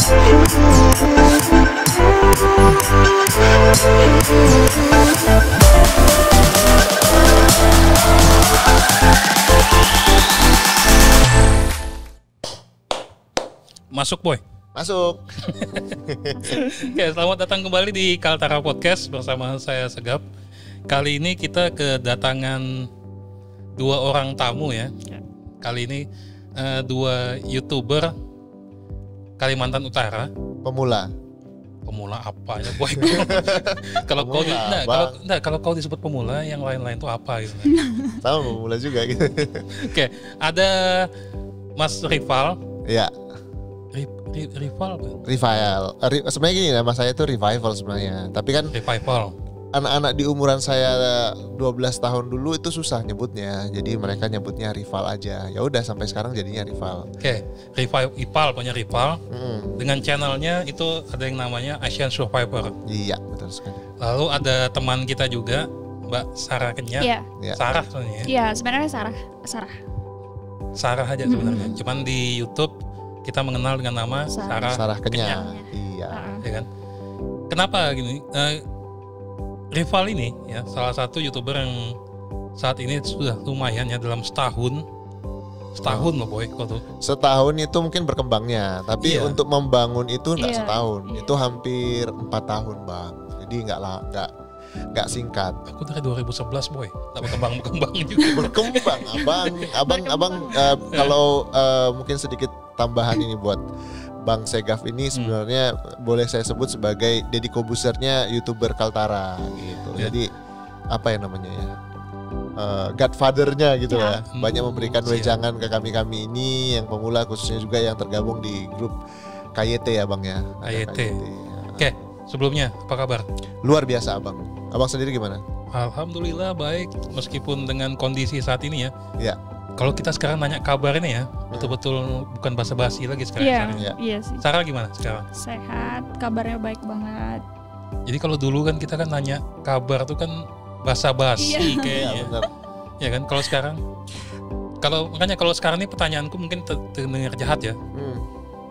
Masuk boy. Masuk. Oke, selamat datang kembali di Kaltara Podcast bersama saya Segap. Kali ini kita kedatangan dua orang tamu ya. Kali ini eh, dua youtuber Kalimantan Utara. Pemula. Pemula apa ya boy? kalau kau nah, kalau nah, kalau kau disebut pemula, yang lain-lain itu apa gitu? Tahu pemula juga gitu. Oke, ada Mas Rival. ya, Ri- ri- rival apa? revival. Eh, ri- sebenarnya gini nama saya itu revival sebenarnya. Tapi kan Revival. Anak-anak di umuran saya 12 tahun dulu itu susah nyebutnya. Jadi mereka nyebutnya rival aja. Ya udah sampai sekarang jadinya rival. Oke, Revival Ipal punya Rival. Mm, Dengan channelnya itu ada yang namanya Asian Survivor. iya, betul sekali. Lalu ada teman kita juga Mbak Sarah Kenya. Iya, Ya. Sarah sebenarnya. ya. iya sebenarnya Sarah, Sarah. Sarah aja sebenarnya. Cuman di YouTube kita mengenal dengan nama Sarah, Sarah. Sarah Kenya. Kenya. Iya. Ya kan. Kenapa gini? Eh, Rival ini ya salah satu youtuber yang saat ini sudah lumayan ya dalam setahun setahun loh boy kok tuh Setahun itu mungkin berkembangnya, tapi Iya. untuk membangun itu nggak Iya, setahun, iya. itu hampir empat tahun bang. Jadi nggak lah, nggak nggak singkat. aku dari 2011 boy tak berkembang berkembang juga Berkembang, abang, abang, abang. eh, kalau eh, mungkin sedikit tambahan ini buat Bang Segaf ini Hmm. sebenarnya boleh saya sebut sebagai Deddy Kobusernya youtuber Kaltara gitu. Ya. Jadi apa ya namanya ya? Eh, Godfather-nya gitu Ya. ya. Banyak memberikan Siap. wejangan ke kami-kami ini yang pemula khususnya juga yang tergabung di grup KYT ya Bang ya. Ada KYT. ya. oke sebelumnya apa kabar Luar biasa Abang. Abang sendiri gimana? Alhamdulillah baik meskipun dengan kondisi saat ini ya Ya. Kalau kita sekarang nanya kabar ini ya betul-betul bukan basa-basi lagi sekarang Iya, Sarah. Iya. iya sih. Sarah gimana sekarang Sehat, kabarnya baik banget. jadi kalau dulu kan kita kan nanya kabar tuh kan basa-basi Iya. Iya kayaknya benar. ya kan kalau sekarang kalau makanya kalau sekarang ini pertanyaanku mungkin ter- terdengar jahat ya Hmm.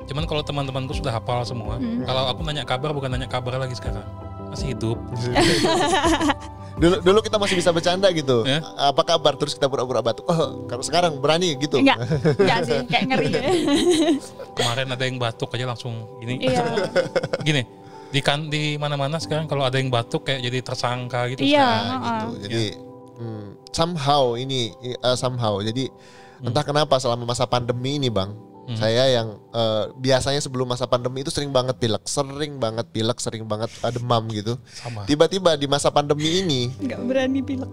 cuman kalau teman-temanku sudah hafal semua Hmm. kalau aku nanya kabar bukan nanya kabar lagi sekarang masih hidup dulu dulu kita masih bisa bercanda gitu. Ya. Apa kabar? Terus kita pura-pura batuk. Oh, kalau sekarang berani gitu. Enggak, enggak sih, kayak ngeri ya. kemarin ada yang batuk aja langsung ini Iya, gini di kan di mana-mana sekarang kalau ada yang batuk kayak jadi tersangka gitu Iya. sekarang. Nah, Heeh. gitu. Jadi hmm, somehow ini uh, somehow. Jadi entah kenapa selama masa pandemi ini, Bang, Hmm. saya yang uh, biasanya sebelum masa pandemi itu sering banget pilek, sering banget pilek, sering banget uh, demam gitu. sama Tiba-tiba di masa pandemi ini, Enggak berani pilek.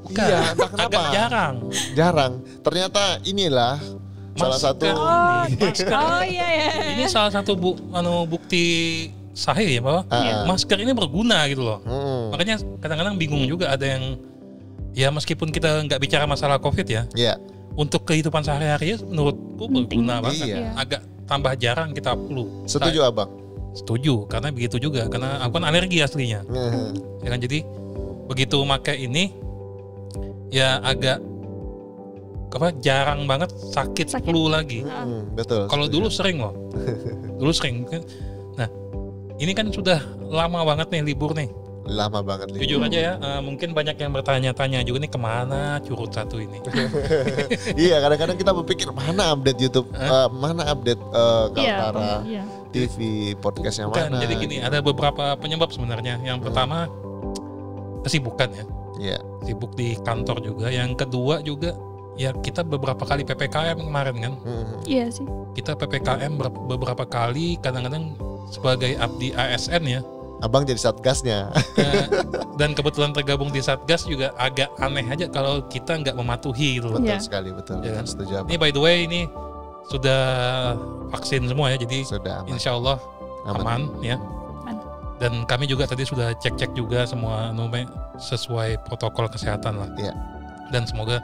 Bukan. iya, entah kenapa. agak jarang jarang. Ternyata inilah salah Masker satu Oh, ini, masker. oh iya ya. ini salah satu bu, anu, bukti sahih ya bahwa Ah, ah. masker ini berguna gitu loh Hmm, makanya kadang-kadang bingung juga ada yang ya meskipun kita nggak bicara masalah covid ya ya, untuk kehidupan sehari-hari menurutku berguna banget. Iya. agak tambah jarang kita perlu. Setuju Abang. setuju karena begitu juga. Karena aku kan alergi aslinya. Hmm, ya kan? Jadi begitu pakai ini ya agak apa jarang banget sakit, Sakit. flu lagi. Hmm, betul. kalau dulu sering loh. Dulu sering. Nah ini kan sudah lama banget nih libur nih lama banget nih. jujur aja ya eh, mungkin banyak yang bertanya-tanya juga nih ke mana curut satu ini? Iya kadang-kadang kita berpikir mana update YouTube, eh, mana update Iya, Kaltara iya. TV podcast yang Bukan, mana? jadi gini ada beberapa penyebab sebenarnya. Yang pertama kesibukan ya. Iya, sibuk di kantor juga. Yang kedua juga ya kita beberapa kali ppkm kemarin kan? Hmm, Iya sih. kita ppkm ber- beberapa kali kadang-kadang sebagai abdi ASN ya abang jadi satgasnya. Eh, dan kebetulan tergabung di satgas juga agak aneh aja kalau kita nggak mematuhi gitu loh. betul Iya. sekali, betul. Kan? Setuju abang. Ini by the way ini sudah vaksin semua ya, jadi Sudah aman. insya Allah aman. aman ya. Aman. Dan kami juga tadi sudah cek-cek juga semua namanya sesuai protokol kesehatan lah. Iya. Dan semoga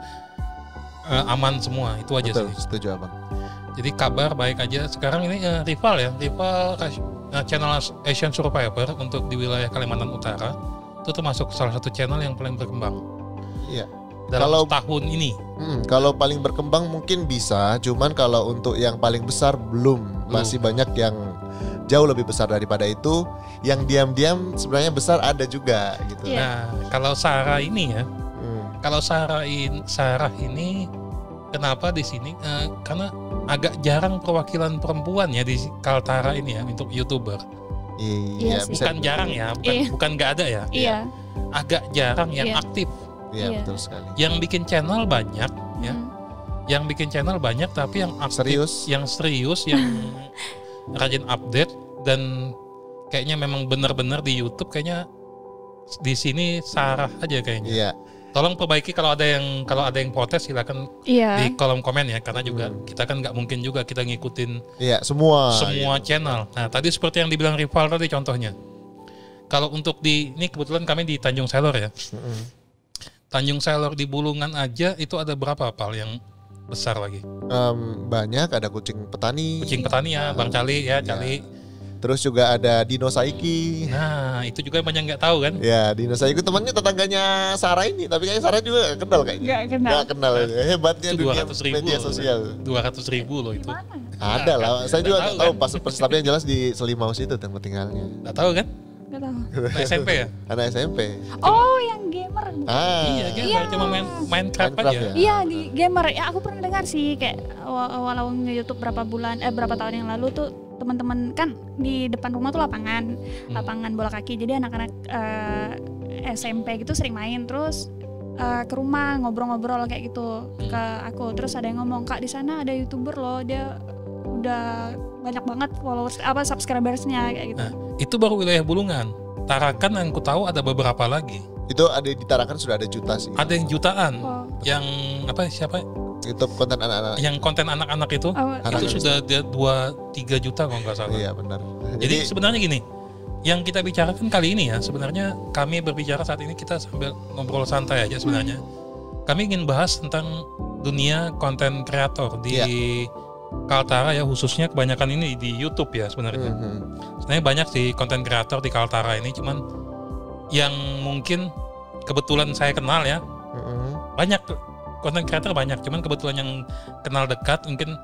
eh, aman semua itu aja Betul, sih. setuju abang. Jadi kabar baik aja. Sekarang ini eh, rival ya, rival eh, channel Asian Survivor untuk di wilayah Kalimantan Utara itu termasuk salah satu channel yang paling berkembang Iya. dalam Kalau- tahun ini. Hmm, kalau paling berkembang mungkin bisa, cuman kalau untuk yang paling besar belum. Masih banyak yang jauh lebih besar daripada itu. Yang diam-diam sebenarnya besar ada juga gitu. Iya. Nah, kalau Sarah ini ya, Hmm. kalau Sarah in, Sarah ini kenapa di sini? Eh, karena agak jarang perwakilan perempuan ya di Kaltara ini ya untuk youtuber. Iya Iya, bisa Bukan jarang ya, bukan Iya. bukan nggak ada ya. Iya. Agak jarang yang Iya. aktif. Iya, Iya. betul sekali. Yang bikin channel banyak ya. Hmm. Yang bikin channel banyak tapi yang aktif, Serius? yang serius, yang rajin update dan kayaknya memang benar-benar di YouTube kayaknya di sini Sarah aja kayaknya. Iya. Tolong perbaiki kalau ada yang kalau ada yang protes silakan Iya. di kolom komen ya karena juga Hmm. kita kan nggak mungkin juga kita ngikutin Iya, semua. semua channel. Nah tadi seperti yang dibilang rival tadi contohnya. Kalau untuk di ini kebetulan kami di Tanjung Selor ya. Tanjung Selor di Bulungan aja itu ada berapa pal yang besar lagi? Em, banyak ada kucing petani. Kucing petani ya, Bang Cali ya, Cali. Terus juga ada Dino Saiki. Nah itu juga banyak nggak tahu kan? Ya, Dino Saiki temannya tetangganya Sarah ini, tapi kayaknya Sarah juga gak kenal kayaknya. Nggak kenal. Nggak kenal. Hebatnya Itu dunia 200 ribu media sosial. 200 ribu loh itu. Mana? Ada lah, saya juga Nggak tahu tahu pas persis tapi yang jelas di Selimau situ tempat tinggalnya. Nggak tahu kan? Nggak tahu. Nah, SMP ya? Anak SMP. Oh, yang gamer. Ah. Iya, kan Iya. cuma main Minecraft, Minecraft aja. ya? Iya di gamer ya aku pernah dengar sih kayak awal YouTube berapa bulan eh berapa tahun yang lalu tuh teman-teman kan di depan rumah tuh lapangan Hmm. lapangan bola kaki jadi anak-anak eh, SMP gitu sering main terus eh, ke rumah ngobrol-ngobrol kayak gitu ke aku terus ada yang ngomong kak di sana ada youtuber loh dia udah banyak banget followers apa subscribersnya kayak gitu Nah, itu baru wilayah Bulungan. Tarakan yang ku tahu ada beberapa lagi. Itu ada di Tarakan sudah ada juta sih. Ada yang jutaan. oh, Yang apa siapa? YouTube konten anak-anak. Yang konten anak-anak itu oh, Anak- itu sudah dia 2 3 juta kalau nggak salah. Iya benar. Jadi sebenarnya gini, yang kita bicarakan kali ini ya sebenarnya kami berbicara saat ini kita sambil ngobrol santai aja sebenarnya. Kami ingin bahas tentang dunia konten kreator di Iya. Kaltara ya khususnya kebanyakan ini di YouTube ya sebenarnya. Mhm. Sebenarnya banyak sih konten kreator di Kaltara ini cuman yang mungkin kebetulan saya kenal ya Mhm. banyak konten kreator banyak cuman kebetulan yang kenal dekat mungkin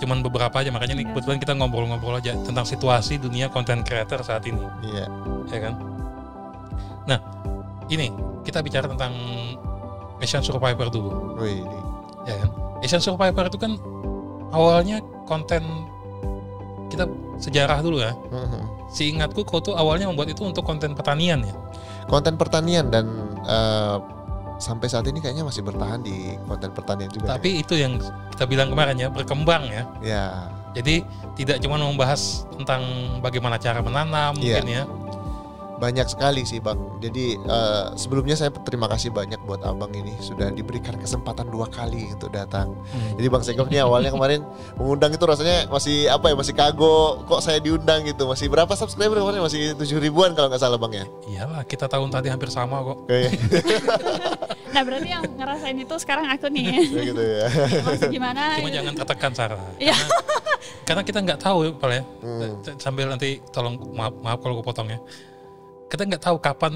cuman beberapa aja. Makanya nih Iya. kebetulan kita ngobrol-ngobrol aja tentang situasi dunia konten kreator saat ini. Iya. ya kan? Nah ini kita bicara tentang Asian Survivor dulu. Wih, ya kan? Asian Survivor itu kan awalnya konten kita sejarah dulu ya. Mhm. seingatku kau tuh awalnya membuat itu untuk konten pertanian ya. Konten pertanian dan eh, sampai saat ini kayaknya masih bertahan di konten pertanian juga. tapi itu yang kita bilang kemarin ya berkembang ya ya. Jadi tidak cuma membahas tentang bagaimana cara menanam Iya. mungkin ya. Banyak sekali sih bang. Jadi eh, sebelumnya saya terima kasih banyak buat abang ini sudah diberikan kesempatan dua kali untuk datang. Hmm. Jadi bang Segaf nih awalnya kemarin mengundang itu rasanya masih apa ya masih kagok kok saya diundang gitu masih berapa subscriber kemarin masih tujuh ribuan kalau nggak salah bang ya. Iyalah kita tahun tadi hampir sama kok. Nah berarti yang ngerasain itu sekarang aku nih kayak gitu ya. masih gimana Cuma gitu. jangan tertekan Sarah. Iya. Karena, karena kita nggak tahu ya, ya. Hmm. Sambil nanti tolong maaf, maaf kalau gue potong ya. Kita nggak tahu kapan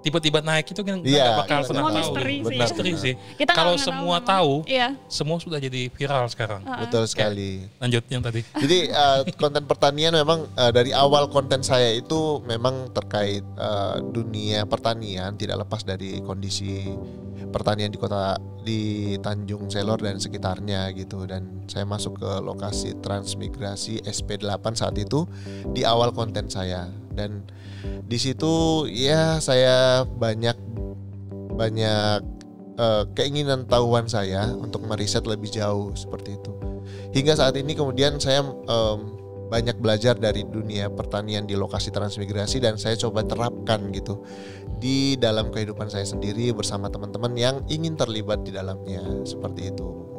tiba-tiba naik itu kan Iya, nggak bakal kita pernah Semua tahu. misteri sih. Benar. Misteri sih. Kita Kalau semua memang. tahu, iya semua sudah jadi viral sekarang. Heeh. Betul sekali. Lanjut yang tadi. Jadi eh, konten pertanian memang eh, dari awal konten saya itu memang terkait eh, dunia pertanian tidak lepas dari kondisi pertanian di kota di Tanjung Selor dan sekitarnya gitu dan saya masuk ke lokasi transmigrasi SP8 saat itu di awal konten saya dan di situ ya saya banyak banyak eh, keinginan tahuan saya untuk meriset lebih jauh seperti itu hingga saat ini kemudian saya em, banyak belajar dari dunia pertanian di lokasi transmigrasi dan saya coba terapkan gitu di dalam kehidupan saya sendiri bersama teman-teman yang ingin terlibat di dalamnya seperti itu.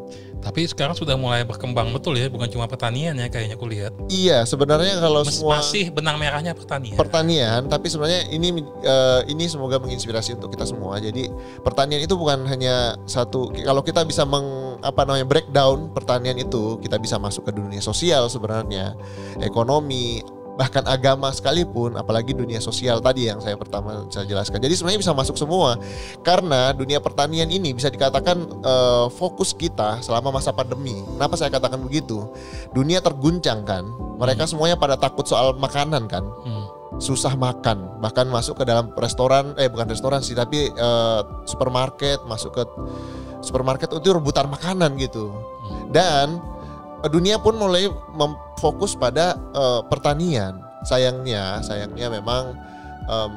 Tapi sekarang sudah mulai berkembang betul ya, bukan cuma pertanian ya kayaknya aku lihat. Iya, sebenarnya kalau Mas- semua Masih benang merahnya pertanian. pertanian, tapi sebenarnya ini eh, ini semoga menginspirasi untuk kita semua. Jadi pertanian itu bukan hanya satu. Kalau kita bisa meng apa namanya breakdown pertanian itu, kita bisa masuk ke dunia sosial sebenarnya, ekonomi. Bahkan agama sekalipun, apalagi dunia sosial tadi yang saya pertama saya jelaskan. Jadi sebenarnya bisa masuk semua karena dunia pertanian ini bisa dikatakan eh, fokus kita selama masa pandemi. Kenapa saya katakan begitu? Dunia terguncang kan, mereka semuanya pada takut soal makanan kan Hmm. susah makan bahkan masuk ke dalam restoran eh bukan restoran sih tapi eh, supermarket masuk ke supermarket itu rebutan makanan gitu dan eh, dunia pun mulai memfokus pada eh, pertanian. Sayangnya sayangnya memang em,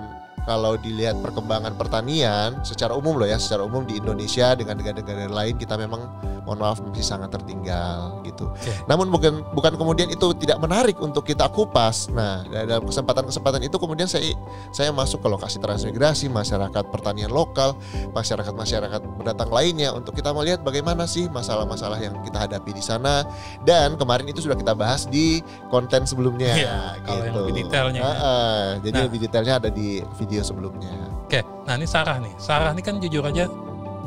kalau dilihat perkembangan pertanian secara umum loh ya secara umum di Indonesia dengan negara-negara lain kita memang mohon maaf masih sangat tertinggal gitu. Oke. Namun bukan bukan kemudian itu tidak menarik untuk kita kupas. Nah, dalam kesempatan-kesempatan itu kemudian saya saya masuk ke lokasi transmigrasi, masyarakat pertanian lokal, masyarakat-masyarakat pendatang lainnya untuk kita melihat bagaimana sih masalah-masalah yang kita hadapi di sana dan kemarin itu sudah kita bahas di konten sebelumnya Iya, kalau yang lebih detailnya ya. Ah, ah, jadi Nah. lebih detailnya ada di video sebelumnya. Oke, nah ini Sarah nih. Sarah ini kan jujur aja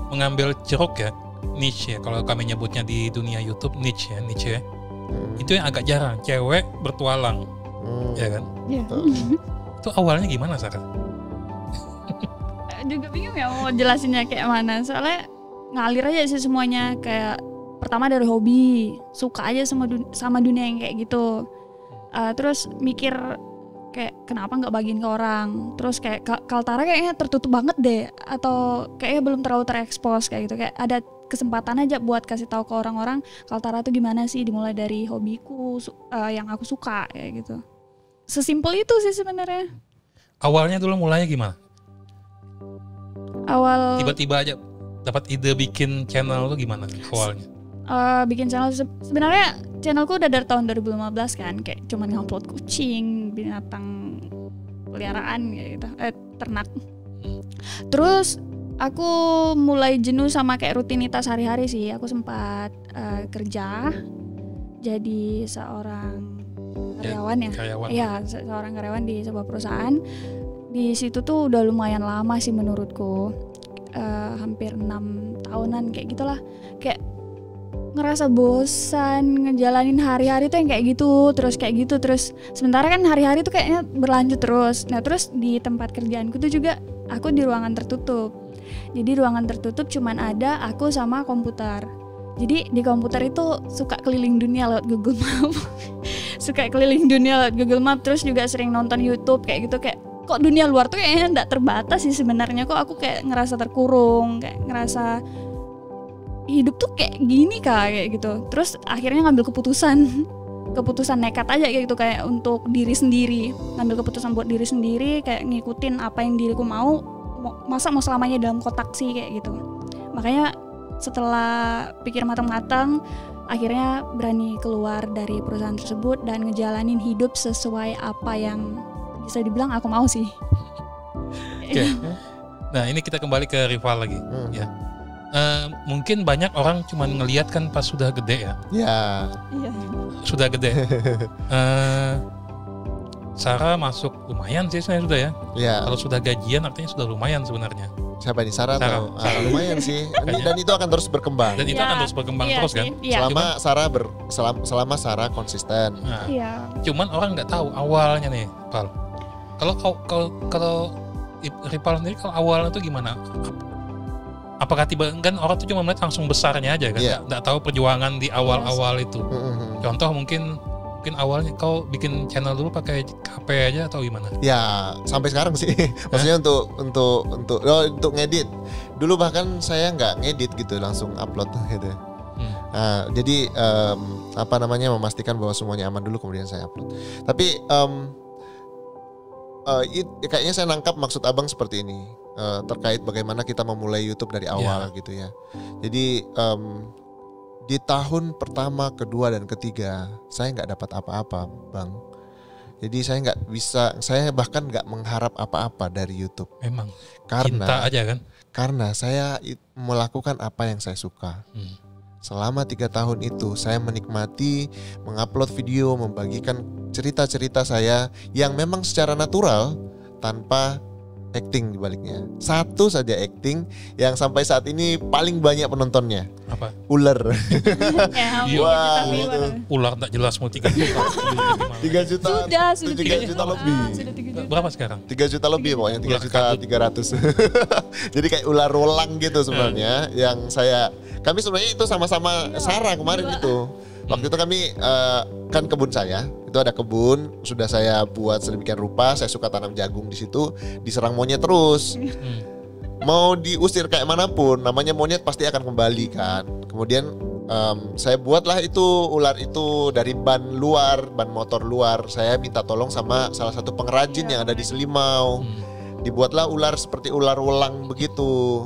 mengambil jeruk ya, niche ya. Kalau kami nyebutnya di dunia YouTube niche ya, niche ya. Hmm. Itu yang agak jarang, cewek bertualang, Hmm. ya kan? Iya. Betul. Itu awalnya gimana Sarah? Juga bingung ya mau jelasinnya kayak mana soalnya ngalir aja sih semuanya kayak pertama dari hobi suka aja sama dun- sama dunia yang kayak gitu Eh, terus mikir kayak kenapa nggak bagiin ke orang terus kayak Ka- Kaltara kayaknya tertutup banget deh atau kayaknya belum terlalu terekspos kayak gitu kayak ada kesempatan aja buat kasih tahu ke orang-orang Kaltara tuh gimana sih dimulai dari hobiku eh, yang aku suka kayak gitu sesimpel itu sih sebenarnya Awalnya dulu mulainya gimana? awal Tiba-tiba aja dapat ide bikin channel tuh gimana awalnya? Eh, bikin channel se- sebenarnya channelku udah dari tahun 2015 kan kayak cuman ngupload kucing binatang peliharaan gitu eh ternak terus aku mulai jenuh sama kayak rutinitas hari-hari sih aku sempat eh, kerja jadi seorang Ya, karyawan ya Karyawan. Iya, se- seorang karyawan di sebuah perusahaan. Di situ tuh udah lumayan lama sih menurutku. Eh, hampir enam tahunan kayak gitulah. Kayak ngerasa bosan ngejalanin hari-hari tuh yang kayak gitu, terus kayak gitu terus. Sementara kan hari-hari tuh kayaknya berlanjut terus. Nah, terus di tempat kerjaanku tuh juga aku di ruangan tertutup. Jadi ruangan tertutup cuman ada aku sama komputer. Jadi di komputer itu suka keliling dunia lewat Google Map. suka keliling dunia lewat Google Map terus juga sering nonton YouTube kayak gitu kayak kok dunia luar tuh kayaknya nggak terbatas sih sebenarnya kok aku kayak ngerasa terkurung kayak ngerasa hidup tuh kayak gini kak kayak gitu terus akhirnya ngambil keputusan keputusan nekat aja kayak gitu kayak untuk diri sendiri ngambil keputusan buat diri sendiri kayak ngikutin apa yang diriku mau masa mau selamanya dalam kotak sih kayak gitu makanya setelah pikir matang-matang akhirnya berani keluar dari perusahaan tersebut dan ngejalanin hidup sesuai apa yang bisa dibilang aku mau sih. Oke. Nah ini kita kembali ke rival lagi. Hmm. Ya. Eh, mungkin banyak orang cuma ngelihat kan pas sudah gede ya, Ya, Iya. sudah gede. Eh, Sarah masuk lumayan sih sebenarnya sudah ya. ya. Kalau sudah gajian artinya sudah lumayan sebenarnya. Siapa ini Sarah? Sarah. atau- ah, Sarah. lumayan sih. Ini- dan itu akan terus berkembang. Dan itu Iya, akan terus berkembang iya terus kan. Iya. Selama Sarah ber selama, selama Sarah konsisten. Nah, Iya. cuman orang nggak tahu awalnya nih, Pal. Kalau kalau kalau Ripal sendiri kalau awalnya tuh gimana? Apakah tiba kan orang tuh cuma melihat langsung besarnya aja kan? Iya. Nggak tahu perjuangan di awal-awal itu. Mm-mm. Contoh mungkin mungkin awalnya kau bikin channel dulu pakai HP aja atau gimana? Ya sampai sekarang sih. Maksudnya untuk untuk untuk oh, untuk ngedit. Dulu bahkan saya nggak ngedit gitu, langsung upload gitu. Hmm. Nah, jadi em, apa namanya memastikan bahwa semuanya aman dulu kemudian saya upload. Tapi em, eh, it- kayaknya saya nangkap maksud abang seperti ini eh, terkait bagaimana kita memulai YouTube dari awal gitu ya. Jadi em, di tahun pertama, kedua dan ketiga saya nggak dapat apa-apa, bang. Jadi saya nggak bisa, saya bahkan nggak mengharap apa-apa dari YouTube Memang karena cinta aja kan. karena saya melakukan apa yang saya suka. Hmm. Selama tiga tahun itu saya menikmati mengupload video, membagikan cerita-cerita saya yang memang secara natural tanpa acting di baliknya. Satu saja acting yang sampai saat ini paling banyak penontonnya. Apa? Ular. Ya, Iya. Itu. gimana? Ular tak jelas mau tiga juta. 3 juta. Sudah, sudah tiga tiga juta juta. lebih. Ah, sudah tiga juta. Berapa sekarang? 3 juta lebih pokoknya 3 Ular juta kabut. 300 jadi kayak ular rolang gitu sebenarnya yang saya kami sebenarnya itu sama-sama Sarah kemarin itu waktu itu kami eh, kan kebun saya itu ada kebun sudah saya buat sedemikian rupa saya suka tanam jagung di situ diserang monyet terus. Hmm. mau diusir kayak mana pun namanya monyet pasti akan kembali kan. Kemudian em, saya buatlah itu ular itu dari ban luar ban motor luar. Saya minta tolong sama salah satu pengrajin yang ada di Selimau. Hmm. dibuatlah ular seperti ular welang begitu.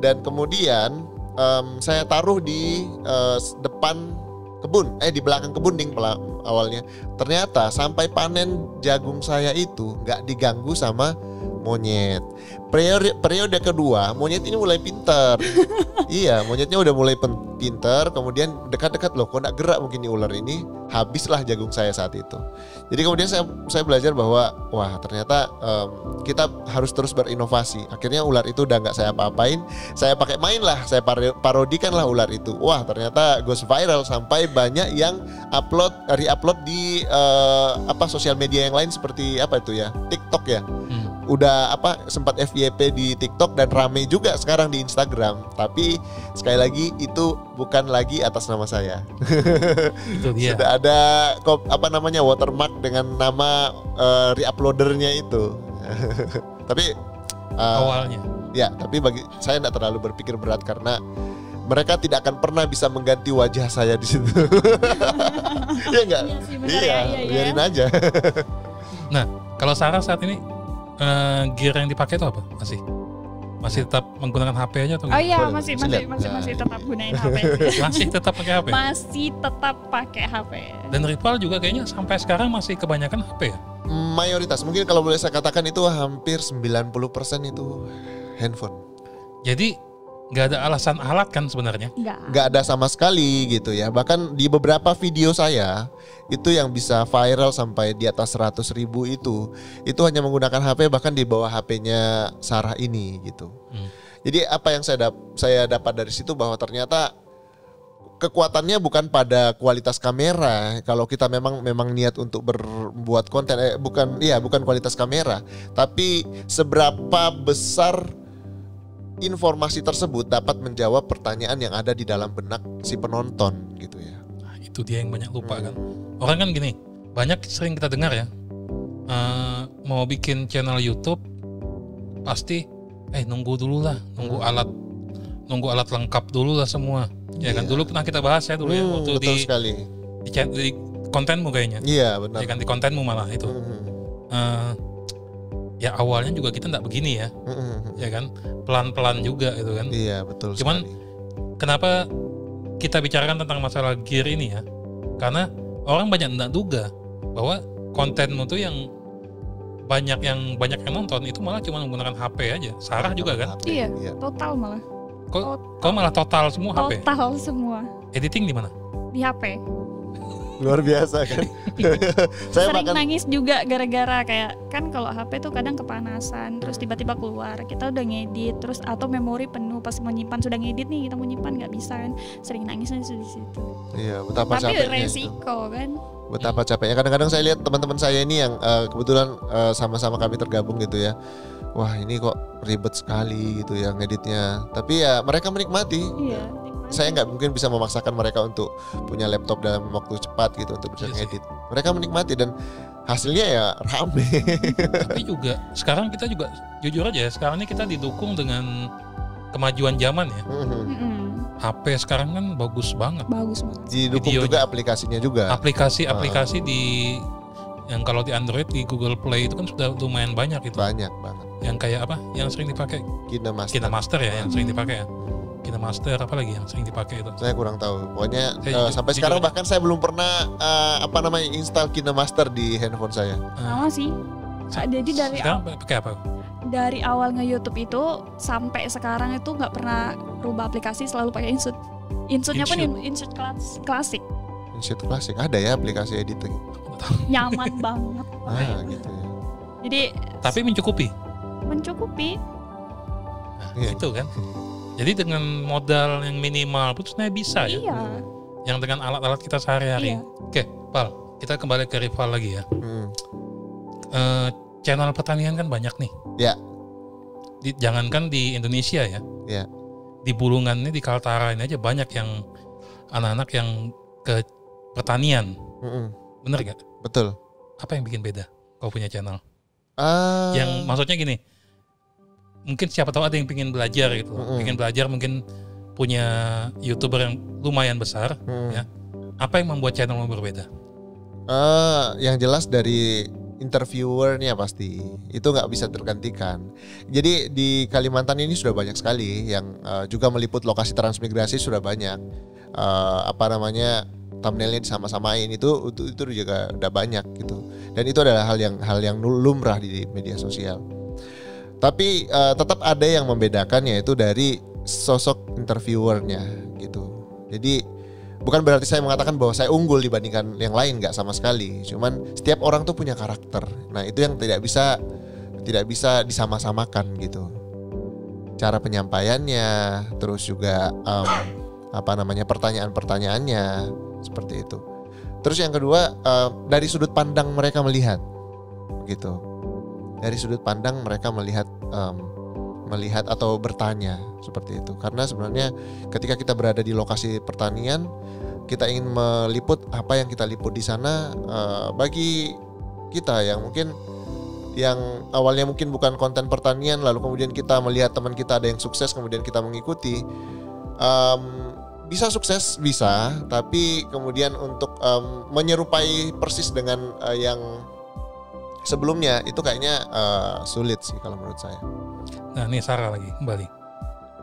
Dan kemudian em, saya taruh di s- depan kebun eh di belakang kebun ding awalnya. Ternyata sampai panen jagung saya itu nggak diganggu sama monyet. Periode periode kedua monyet ini mulai pinter iya monyetnya udah mulai pinter kemudian dekat-dekat loh kok nggak gerak mungkin nih ular ini habislah jagung saya saat itu. Jadi kemudian saya saya belajar bahwa wah ternyata em, kita harus terus berinovasi. Akhirnya ular itu udah nggak saya apa-apain saya pakai main lah saya paro- parodikan lah ular itu. Wah ternyata goes viral sampai banyak yang upload re-upload di eh, apa sosial media yang lain seperti apa itu ya? TikTok ya? Hmm. Udah apa sempat FYP di TikTok dan rame juga sekarang di Instagram. Tapi sekali lagi itu bukan lagi atas nama saya. Itu dia. Sudah ada kop, apa namanya watermark dengan nama eh, reuploadernya itu. tapi eh, Awalnya. ya, tapi bagi saya tidak terlalu berpikir berat karena mereka tidak akan pernah bisa mengganti wajah saya di situ. Iya enggak? Iya sih, Iya, ya, iya, iya. biarin aja. Nah, kalau Sarah saat ini eh, gear yang dipakai itu apa? Masih masih tetap menggunakan HP aja atau Oh iya masih masih lihat. masih Nah. masih tetap gunain HP. sih. Masih tetap pakai HP. masih tetap pakai HP. Dan rival juga kayaknya sampai sekarang masih kebanyakan HP ya. Mayoritas mungkin kalau boleh saya katakan itu hampir 90% itu handphone. Jadi nggak ada alasan alat kan sebenarnya. Enggak. nggak ada sama sekali gitu ya bahkan di beberapa video saya itu yang bisa viral sampai di atas 100 ribu itu itu hanya menggunakan HP bahkan di bawah HP-nya Sarah ini gitu Hmm. jadi apa yang saya dap- saya dapat dari situ bahwa ternyata kekuatannya bukan pada kualitas kamera kalau kita memang memang niat untuk berbuat konten eh, bukan iya bukan kualitas kamera tapi seberapa besar informasi tersebut dapat menjawab pertanyaan yang ada di dalam benak si penonton gitu ya. Nah, itu dia yang banyak lupa kan. Orang kan gini, banyak sering kita dengar ya. eh, mau bikin channel YouTube pasti eh nunggu dulu lah, nunggu Hmm. alat nunggu alat lengkap dulu lah semua. Ya kan Iya. dulu pernah kita bahas ya dulu ya Hmm, waktu betul di, sekali. di, di kontenmu kayaknya. Iya benar. Ya kan di kontenmu malah itu. Hmm, Eh, ya awalnya juga kita nggak begini ya, hmm, hmm, hmm. ya kan pelan-pelan juga itu kan. Iya betul Cuman- sekali. Kenapa kita bicarakan tentang masalah gear ini ya? Karena orang banyak tidak duga bahwa kontenmu tuh yang banyak yang banyak yang nonton itu malah cuma menggunakan HP aja. Sarah juga kan? HP, Iya. Total malah. Kok Total. kok malah total semua HP? Total semua Editing di mana? di HP. Luar biasa kan. saya Sering makan nangis juga gara-gara kayak kan kalau HP tuh kadang kepanasan terus tiba-tiba keluar kita udah ngedit terus atau memori penuh pas mau nyimpan sudah ngedit nih kita mau nyimpan nggak bisa kan sering nangis nangis di situ. Iya, betapa Tapi capeknya itu. resiko kan. Betapa capeknya. Kadang-kadang saya lihat teman-teman saya ini yang eh, kebetulan eh, sama-sama kami tergabung gitu ya. Wah, ini kok ribet sekali gitu ya ngeditnya. Tapi ya mereka menikmati. Iya. Saya nggak mungkin bisa memaksakan mereka untuk punya laptop dalam waktu cepat gitu untuk bisa Iya sih. ngedit. Mereka menikmati dan hasilnya ya rame. Tapi juga sekarang kita juga jujur aja ya, sekarang ini kita didukung dengan kemajuan zaman ya. Mhm. Mm-mm. HP sekarang kan bagus banget. Bagus banget. Didukung Videonya. juga aplikasinya juga. Aplikasi-aplikasi di yang kalau di Android di Google Play itu kan sudah lumayan banyak itu. Banyak banget. Yang kayak apa? Yang sering dipakai KineMaster. KineMaster ya yang sering Hmm. dipakai ya. KineMaster apa lagi yang sering dipakai itu? Saya kurang tahu. Pokoknya Saya eh, jujur- sampai jujur sekarang aja. bahkan saya belum pernah eh, apa namanya install KineMaster di handphone saya. Sama sih. Sa- Jadi dari sekarang pakai apa? dari awal nge-YouTube itu sampai sekarang itu nggak pernah rubah aplikasi selalu pakai Insert. Insertnya pun Insert. in- Insert kelas klasik. Insert Classic ada ya aplikasi editing. Nyaman banget. Ah gitu ya. Jadi Tapi mencukupi. mencukupi Nah, Iya. itu kan. Jadi dengan modal yang minimal pun sebenarnya bisa ya. iya Yang dengan alat-alat kita sehari-hari. iya Oke, Pal, kita kembali ke rival lagi ya. Mm. Eh, channel pertanian kan banyak nih. Ya. Di, jangankan di Indonesia ya. Ya. Di Bulungan ini di Kaltara ini aja banyak yang anak-anak yang ke pertanian. Mm-mm. Bener gak? Betul. Apa yang bikin beda kau punya channel? Ah, Yang maksudnya gini, mungkin siapa tahu ada yang pengen belajar gitu. Mm-mm. Pengen belajar mungkin punya youtuber yang lumayan besar. mm. ya. Apa yang membuat channelmu berbeda? Ah, yang jelas dari interviewernya pasti itu nggak bisa tergantikan. Jadi di Kalimantan ini sudah banyak sekali yang eh, juga meliput lokasi transmigrasi sudah banyak. Eh, apa namanya thumbnailnya disama-samain itu, itu itu juga udah banyak gitu. Dan itu adalah hal yang hal yang lumrah di media sosial. Tapi eh, tetap ada yang membedakan yaitu dari sosok interviewernya gitu. Jadi bukan berarti saya mengatakan bahwa saya unggul dibandingkan yang lain nggak sama sekali. Cuman setiap orang tuh punya karakter. Nah itu yang tidak bisa tidak bisa disama-samakan gitu. Cara penyampaiannya terus juga em, apa namanya pertanyaan-pertanyaannya seperti itu. Terus yang kedua em, dari sudut pandang mereka melihat gitu dari sudut pandang mereka melihat em, melihat atau bertanya seperti itu. Karena sebenarnya ketika kita berada di lokasi pertanian kita ingin meliput apa yang kita liput di sana eh, bagi kita yang mungkin yang awalnya mungkin bukan konten pertanian lalu kemudian kita melihat teman kita ada yang sukses kemudian kita mengikuti Em, bisa sukses bisa tapi kemudian untuk em, menyerupai persis dengan eh, yang sebelumnya itu kayaknya eh, sulit sih kalau menurut saya Nah, ini Sarah lagi kembali.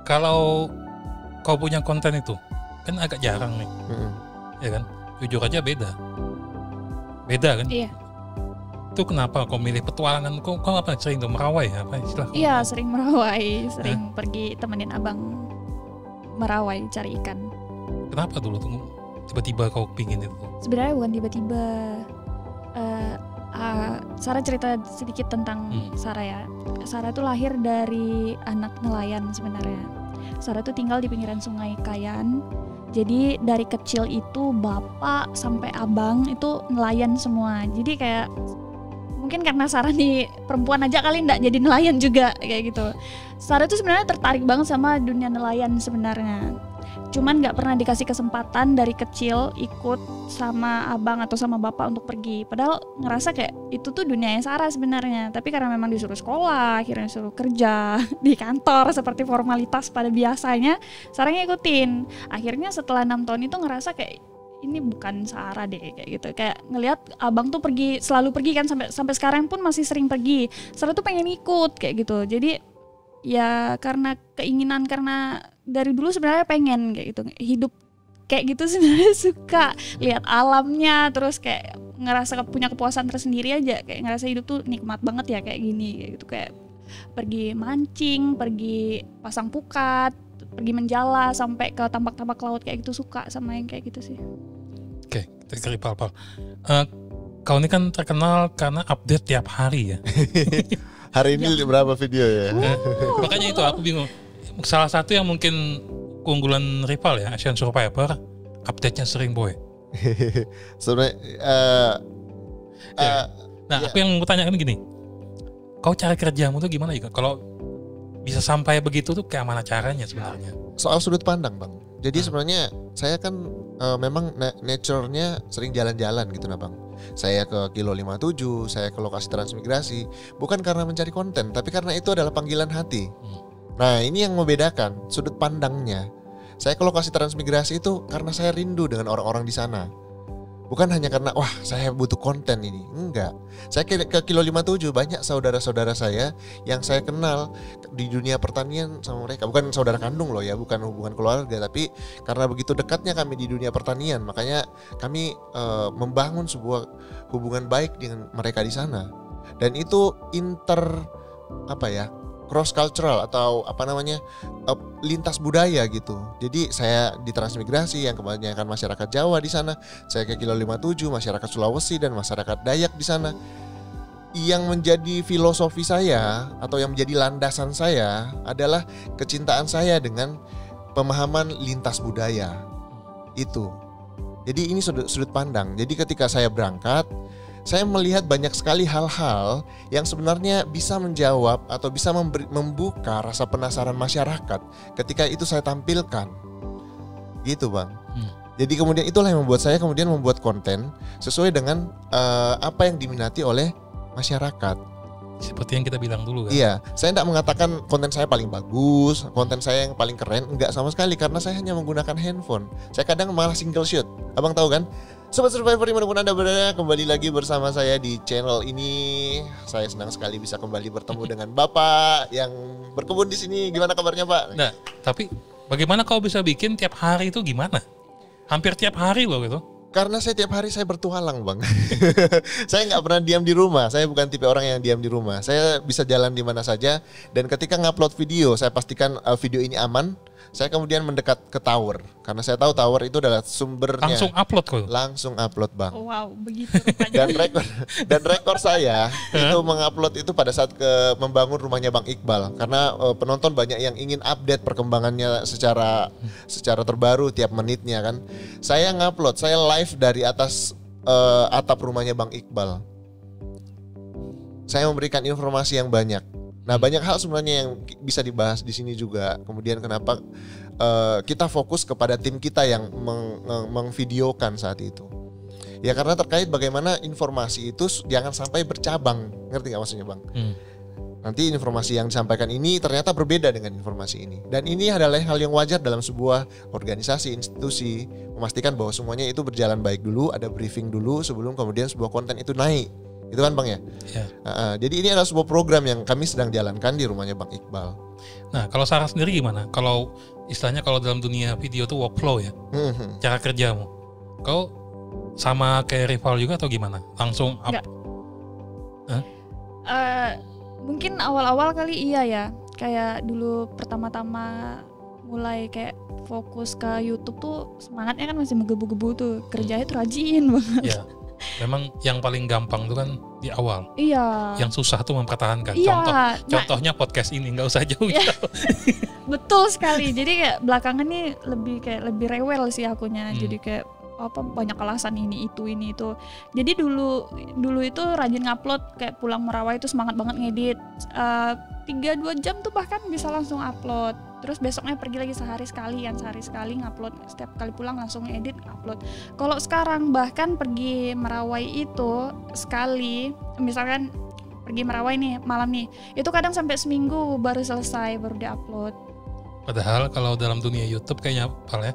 Kalau kau punya konten itu, kan agak jarang nih, Mm-mm. ya kan? Jujur aja beda. Beda kan? iya Itu kenapa kau milih petualangan? Kau, kau apa sering tuh merawai ya? Apa istilah? iya sering merawai sering pergi temenin abang merawai cari ikan Kenapa dulu tuh tiba-tiba kau pingin itu? sebenarnya bukan tiba-tiba ah, Sarah cerita sedikit tentang Hmm. Sarah ya. Sarah tuh lahir dari anak nelayan sebenarnya. Sarah tuh tinggal di pinggiran sungai Kayan. Jadi dari kecil itu bapak sampai abang itu nelayan semua. Jadi kayak mungkin karena Sarah nih perempuan aja kali ndak jadi nelayan juga kayak gitu. Sarah tuh sebenarnya tertarik banget sama dunia nelayan sebenarnya cuman nggak pernah dikasih kesempatan dari kecil ikut sama abang atau sama bapak untuk pergi. Padahal ngerasa kayak itu tuh dunianya Sarah sebenarnya. Tapi karena memang disuruh sekolah akhirnya disuruh kerja di kantor seperti formalitas pada biasanya Sarah ngikutin. Akhirnya setelah enam tahun itu ngerasa kayak ini bukan Sarah deh kayak gitu. Kayak ngelihat abang tuh pergi selalu pergi kan sampai sampai sekarang pun masih sering pergi. Sarah tuh pengen ikut kayak gitu. Jadi ya karena keinginan karena dari dulu sebenarnya pengen kayak gitu. Hidup kayak gitu sebenarnya suka. Lihat alamnya terus kayak ngerasa punya kepuasan tersendiri aja. Kayak ngerasa hidup tuh nikmat banget ya kayak gini kayak gitu. Kayak pergi mancing pergi pasang pukat pergi menjala sampai ke tambak-tambak laut kayak gitu suka sama yang kayak gitu sih. Oke, kita ke rival Pal. Eh, kau ini kan terkenal karena update tiap hari ya. hari ini berapa video ya? Eh, Makanya itu aku bingung. Salah satu yang mungkin keunggulan rival ya, Asian Survivor, update-nya sering boy. sebenarnya eh, Ya. eh, Nah, Iya. aku yang mau tanyakan gini. Kau cara kerjamu tuh gimana juga? Kalau bisa sampai begitu tuh kayak mana caranya sebenarnya? soal sudut pandang bang jadi Hmm. sebenarnya saya kan eh, memang na- nature-nya sering jalan-jalan gitu nah bang saya ke kilo 57 saya ke lokasi transmigrasi bukan karena mencari konten tapi karena itu adalah panggilan hati Hmm. Nah ini yang membedakan sudut pandangnya. Saya ke lokasi transmigrasi itu karena saya rindu dengan orang-orang di sana. Bukan hanya karena wah saya butuh konten ini. Enggak. Saya ke, ke kilo 57 banyak saudara-saudara saya yang saya kenal di dunia pertanian sama mereka. Bukan saudara kandung loh ya bukan hubungan keluarga tapi karena begitu dekatnya kami di dunia pertanian makanya kami eh, membangun sebuah hubungan baik dengan mereka di sana. Dan itu inter apa ya cross cultural atau apa namanya eh, lintas budaya gitu jadi saya di transmigrasi yang kebanyakan masyarakat Jawa di sana saya ke kilo 57 masyarakat Sulawesi dan masyarakat Dayak di sana yang menjadi filosofi saya atau yang menjadi landasan saya adalah kecintaan saya dengan pemahaman lintas budaya. Itu. Jadi ini sudut, sudut pandang. Jadi ketika saya berangkat, saya melihat banyak sekali hal-hal yang sebenarnya bisa menjawab atau bisa memberi, membuka rasa penasaran masyarakat ketika itu saya tampilkan. Gitu, Bang. Hmm. Jadi kemudian itulah yang membuat saya kemudian membuat konten sesuai dengan eh, apa yang diminati oleh masyarakat. Seperti yang kita bilang dulu kan. Iya, saya tidak mengatakan konten saya paling bagus, konten saya yang paling keren, enggak sama sekali karena saya hanya menggunakan handphone. Saya kadang malah single shoot. Abang tahu kan? Sobat Survivor di mana pun Anda berada, kembali lagi bersama saya di channel ini. Saya senang sekali bisa kembali bertemu dengan Bapak yang berkebun di sini. Gimana kabarnya Pak? Nah, tapi bagaimana kau bisa bikin tiap hari itu gimana? Hampir tiap hari loh gitu. Karena saya tiap hari saya bertualang bang. saya nggak pernah diam di rumah. Saya bukan tipe orang yang diam di rumah. Saya bisa jalan di mana saja. Dan ketika ngupload video, saya pastikan uh, video ini aman. Saya kemudian mendekat ke tower karena saya tahu tower itu adalah sumbernya. Langsung upload kok. Langsung upload bang. Wow, begitu rupanya. Dan rekor dan rekor saya itu mengupload itu pada saat ke membangun rumahnya Bang Iqbal karena uh, penonton banyak yang ingin update perkembangannya secara secara terbaru tiap menitnya kan. Saya ngupload, saya live dari atas uh, atap rumahnya Bang Iqbal. Saya memberikan informasi yang banyak. Nah, banyak hal sebenarnya yang bisa dibahas di sini juga. Kemudian kenapa uh, kita fokus kepada tim kita yang meng- meng- mengvideokan saat itu. Ya karena terkait bagaimana informasi itu jangan sampai bercabang. Ngerti nggak maksudnya, Bang? Hmm. Nanti informasi yang disampaikan ini ternyata berbeda dengan informasi ini. Dan ini adalah hal yang wajar dalam sebuah organisasi, institusi, memastikan bahwa semuanya itu berjalan baik dulu, ada briefing dulu sebelum kemudian sebuah konten itu naik. Itu kan Bang ya? Ya. Uh, uh, jadi ini adalah sebuah program yang kami sedang jalankan di rumahnya Bang Iqbal. Nah, kalau Sarah sendiri gimana? Kalau istilahnya kalau dalam dunia video tuh workflow ya, Hmm, cara kerjamu. Kau sama kayak rival juga atau gimana? Langsung up. Nggak. Eh, mungkin awal-awal kali iya ya. Kayak dulu pertama-tama mulai kayak fokus ke YouTube tuh semangatnya kan masih menggebu-gebu tuh. Kerjanya tuh rajin banget. Ya. Memang yang paling gampang tuh kan di awal. Iya. Yang susah tuh mempertahankan. Iya. Contoh Nah, contohnya podcast ini nggak usah jauh. Iya. betul sekali. Jadi kayak belakangan nih lebih kayak lebih rewel sih akunya. Hmm. Jadi kayak apa banyak alasan ini itu ini itu. Jadi dulu dulu itu rajin ngupload kayak pulang merawai itu semangat banget ngedit. Eh, tiga dua jam tuh bahkan bisa langsung upload. Terus besoknya pergi lagi sehari sekali kan sehari sekali ngupload setiap kali pulang langsung edit upload. Kalau sekarang bahkan pergi merawai itu sekali misalkan pergi merawai nih malam nih itu kadang sampai seminggu baru selesai baru diupload Padahal kalau dalam dunia YouTube kayaknya Pal ya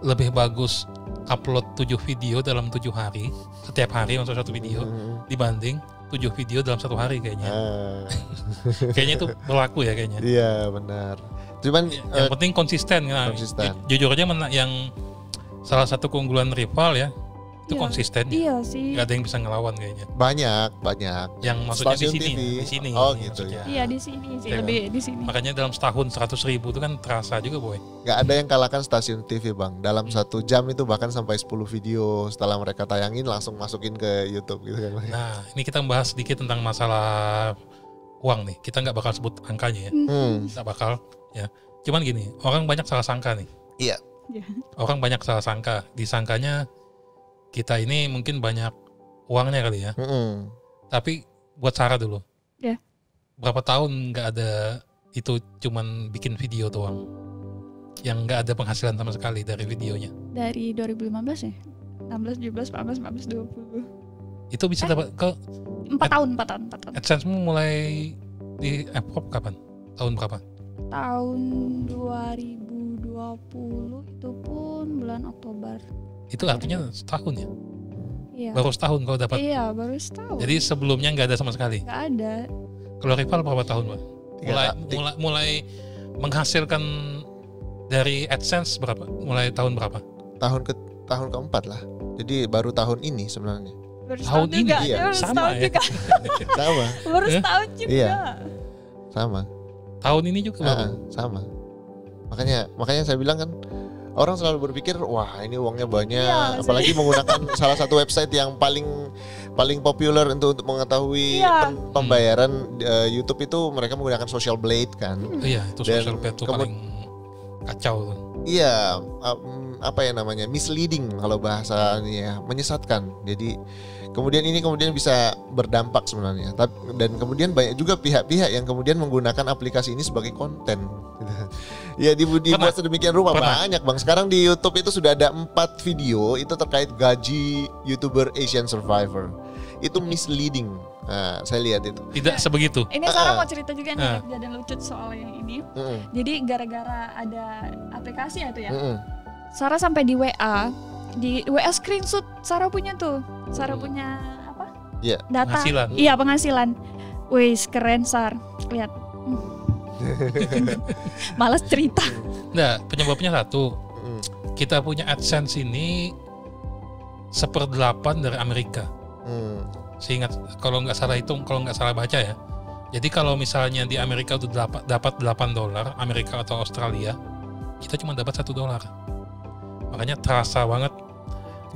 lebih bagus upload 7 video dalam tujuh hari setiap hari maksud satu video Hmm. dibanding 7 video dalam satu hari kayaknya. Ah, Kayaknya itu berlaku ya kayaknya. iya benar. Cuman Yang eh, penting konsisten. Nah, konsisten. ju- jujur aja mena- yang salah satu keunggulan rival ya itu Iya. konsisten. iya sih Gak ada yang bisa ngelawan kayaknya. banyak banyak. Yang maksudnya di sini, TV. di sini. Oh, gitu maksudnya. iya di sini sih kan? lebih di sini Makanya dalam setahun 100 ribu itu kan terasa juga boy. nggak ada yang kalahkan stasiun TV bang dalam Hmm. satu jam itu bahkan sampai 10 video setelah mereka tayangin langsung masukin ke YouTube gitu kan Nah ini kita bahas sedikit tentang masalah uang nih. Kita nggak bakal sebut angkanya ya. hmm. Nggak bakal ya. Cuman gini, orang banyak salah sangka nih. Iya. Iya. Orang banyak salah sangka. Disangkanya kita ini mungkin banyak uangnya kali ya. Mm-mm. Tapi buat Sarah dulu. Ya. Berapa tahun nggak ada itu cuman bikin video doang. Yang nggak ada penghasilan sama sekali dari videonya. dari 2015 ya 16 17 18 19 20 Itu bisa dapat ke empat tahun empat tahun empat tahun AdSense-mu mulai di Aprop kapan? Tahun berapa? Tahun 2020 itu pun bulan Oktober Itu artinya setahun ya? iya Baru setahun kau dapat. iya baru setahun Jadi sebelumnya nggak ada sama sekali. nggak ada Kalau rival berapa tahun, Pak? Mulai, mulai mulai menghasilkan dari AdSense berapa? Mulai tahun berapa? tahun ke tahun keempat lah jadi baru tahun ini sebenarnya baru Tahun ini, iya. Sama ya? juga sama baru Eh? setahun juga Iya. sama Tahun ini juga baru. Ah, sama makanya makanya saya bilang kan orang selalu berpikir wah ini uangnya banyak Iya, apalagi menggunakan salah satu website yang paling paling populer untuk untuk mengetahui Iya. pem- pembayaran eh, YouTube itu mereka menggunakan social blade kan. Iya, itu Dan social kemu- paling kacau tuh. Iya, um, apa ya namanya misleading kalau bahasanya ya, menyesatkan. Jadi kemudian ini kemudian bisa berdampak sebenarnya. Tapi dan kemudian banyak juga pihak-pihak yang kemudian menggunakan aplikasi ini sebagai konten. ya dibu- dibuat sedemikian rupa Pernah. banyak bang. Sekarang di YouTube itu sudah ada empat video itu terkait gaji youtuber Asian Survivor. Itu misleading. Nah, saya lihat itu. Tidak sebegitu. Ini Ah, Sarah ah. mau cerita juga nih Ah. kejadian lucu soal yang ini. Mm-mm, Jadi gara-gara ada aplikasi ya tuh ya. mm-mm. Sarah sampai di WA, di WA screenshot Sarah punya tuh. Sarah Hmm. punya apa? Iya. Data. Penghasilan. Iya, penghasilan. Wih, keren Sar. Lihat. Hmm. Malas cerita. Nah, penyebabnya satu. Mm. Kita punya AdSense ini seperdelapan dari Amerika. Mm. Seingat kalau nggak salah hitung, kalau nggak salah baca ya. Jadi kalau misalnya di Amerika itu dapat dapat 8 dolar, Amerika atau Australia, kita cuma dapat satu dolar. Makanya terasa banget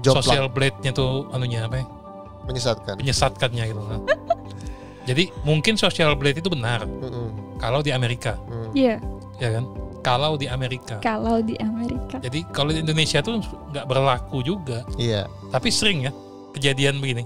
Jomplang, social blade-nya tuh anunya apa ya? menyesatkan. Penyesatkannya gitu kan. Jadi mungkin social blade itu benar Mm-mm, kalau di Amerika, mm. Iya, ya kan? Kalau di Amerika. kalau di Amerika. Jadi kalau di Indonesia tuh nggak berlaku juga. Iya. Tapi sering ya kejadian begini.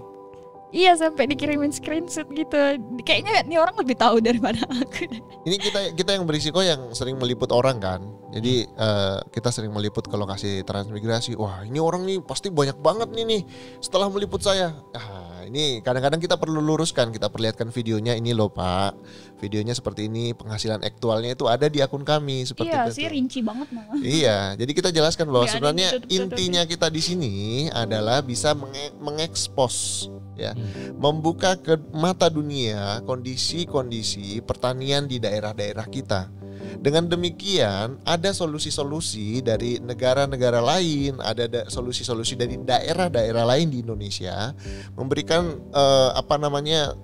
Iya, sampai dikirimin screenshot gitu. Kayaknya nih orang lebih tahu daripada aku. Ini kita kita yang berisiko yang sering meliput orang kan. Jadi eh, kita sering meliput ke lokasi transmigrasi. Wah ini orang nih pasti banyak banget nih nih setelah meliput saya. Ah, ini kadang-kadang kita perlu luruskan. Kita perlihatkan videonya ini loh pak. Videonya seperti ini. Penghasilan aktualnya itu ada di akun kami seperti Iya itu. sih, rinci banget malah. Iya, jadi kita jelaskan bahwa ada sebenarnya ditutup-tutupin. intinya kita di sini adalah bisa menge- mengekspos ya, Hmm. membuka ke mata dunia kondisi-kondisi pertanian di daerah-daerah kita. Dengan demikian, ada solusi-solusi dari negara-negara lain, ada da- solusi-solusi dari daerah-daerah lain di Indonesia memberikan eh, apa namanya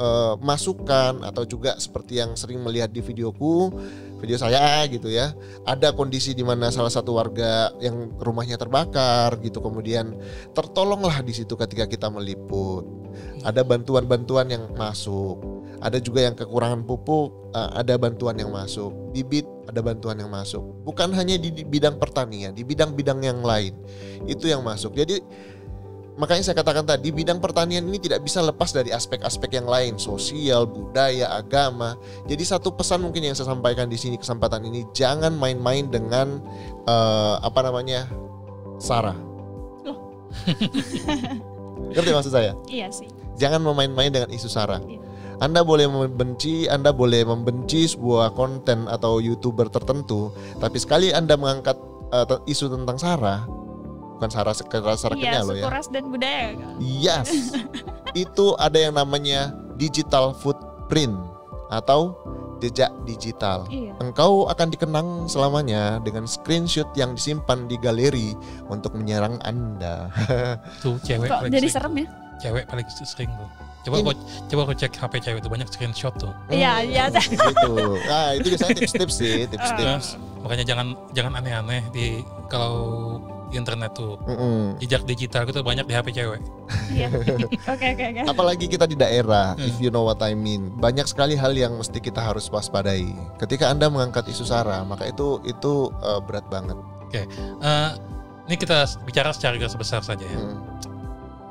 eh, masukan atau juga seperti yang sering melihat di videoku, video saya gitu ya. Ada kondisi di mana salah satu warga yang rumahnya terbakar gitu kemudian tertolonglah di situ ketika kita meliput. Ada bantuan-bantuan yang masuk. Ada juga yang kekurangan pupuk, eh, ada bantuan yang masuk. Bibit ada bantuan yang masuk. Bukan hanya di bidang pertanian, di bidang-bidang yang lain. Itu yang masuk. Jadi makanya saya katakan tadi bidang pertanian ini tidak bisa lepas dari aspek-aspek yang lain, sosial, budaya, agama. Jadi satu pesan mungkin yang saya sampaikan di sini kesempatan ini jangan main-main dengan eh, apa namanya Sarah. Loh. Ngerti maksud saya? Iya sih. Jangan memain-main dengan isu Sarah. Iya. Anda boleh membenci, Anda boleh membenci sebuah konten atau youtuber tertentu, tapi sekali Anda mengangkat te- isu tentang Sarah, bukan Sarah sekedar Iya, Sarahnya loh suku ya. ras dan budaya. Yes, itu ada yang namanya digital footprint atau jejak digital. Iya. Engkau akan dikenang selamanya dengan screenshot yang disimpan di galeri untuk menyerang Anda. Tuh cewek Kok paling jadi sering. serem ya? Cewek paling sering tuh. Coba kau coba kau cek HP cewek itu banyak screenshot tuh. Iya, iya. gitu. Nah, itu biasanya tips-tips sih, tips-tips. Makanya jangan jangan aneh-aneh di kalau internet tuh. Mm-mm. Jejak digital itu banyak di HP cewek. Iya. Oke, oke, oke. Apalagi kita di daerah, Hmm. if you know what I mean. Banyak sekali hal yang mesti kita harus waspadai. Ketika Anda mengangkat isu SARA, maka itu itu uh, berat banget. Eh, ini kita bicara secara garis besar saja ya. Mm.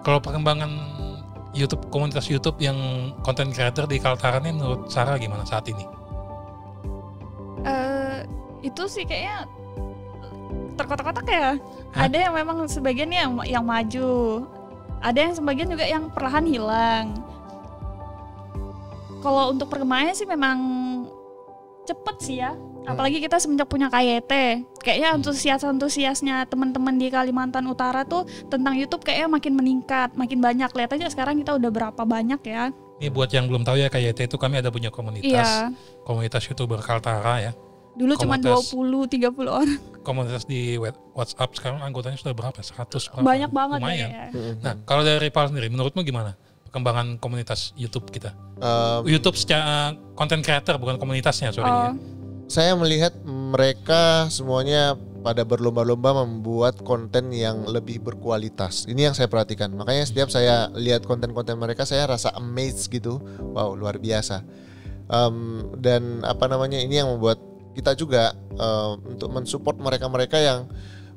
Kalau perkembangan YouTube komunitas YouTube yang konten creator di Kaltara ini menurut Sarah gimana saat ini? Eh, itu sih kayaknya terkotak-kotak ya. Hah? Ada yang memang sebagian yang yang maju. Ada yang sebagian juga yang perlahan hilang. Kalau untuk perkembangannya sih memang cepet sih ya. Apalagi kita semenjak punya KYT, kayaknya antusias-antusiasnya teman-teman di Kalimantan Utara tuh tentang YouTube kayaknya makin meningkat, makin banyak. Lihat aja sekarang kita udah berapa banyak ya. Ini buat yang belum tahu ya KYT itu kami ada punya komunitas Iya. komunitas YouTuber Kaltara ya. Dulu cuma Komunitas. 20 30 orang. Komunitas di WhatsApp sekarang anggotanya sudah berapa? 100 berapa? Banyak banget Lumayan. ya. Nah, kalau dari Pal sendiri menurutmu gimana perkembangan komunitas YouTube kita? Um, YouTube secara konten creator bukan komunitasnya sorry Oh, ya. saya melihat mereka semuanya pada berlomba-lomba membuat konten yang lebih berkualitas. Ini yang saya perhatikan. Makanya setiap saya lihat konten-konten mereka, saya rasa amazed gitu. Wow, luar biasa. Um, dan apa namanya ini yang membuat kita juga um, untuk mensupport mereka-mereka yang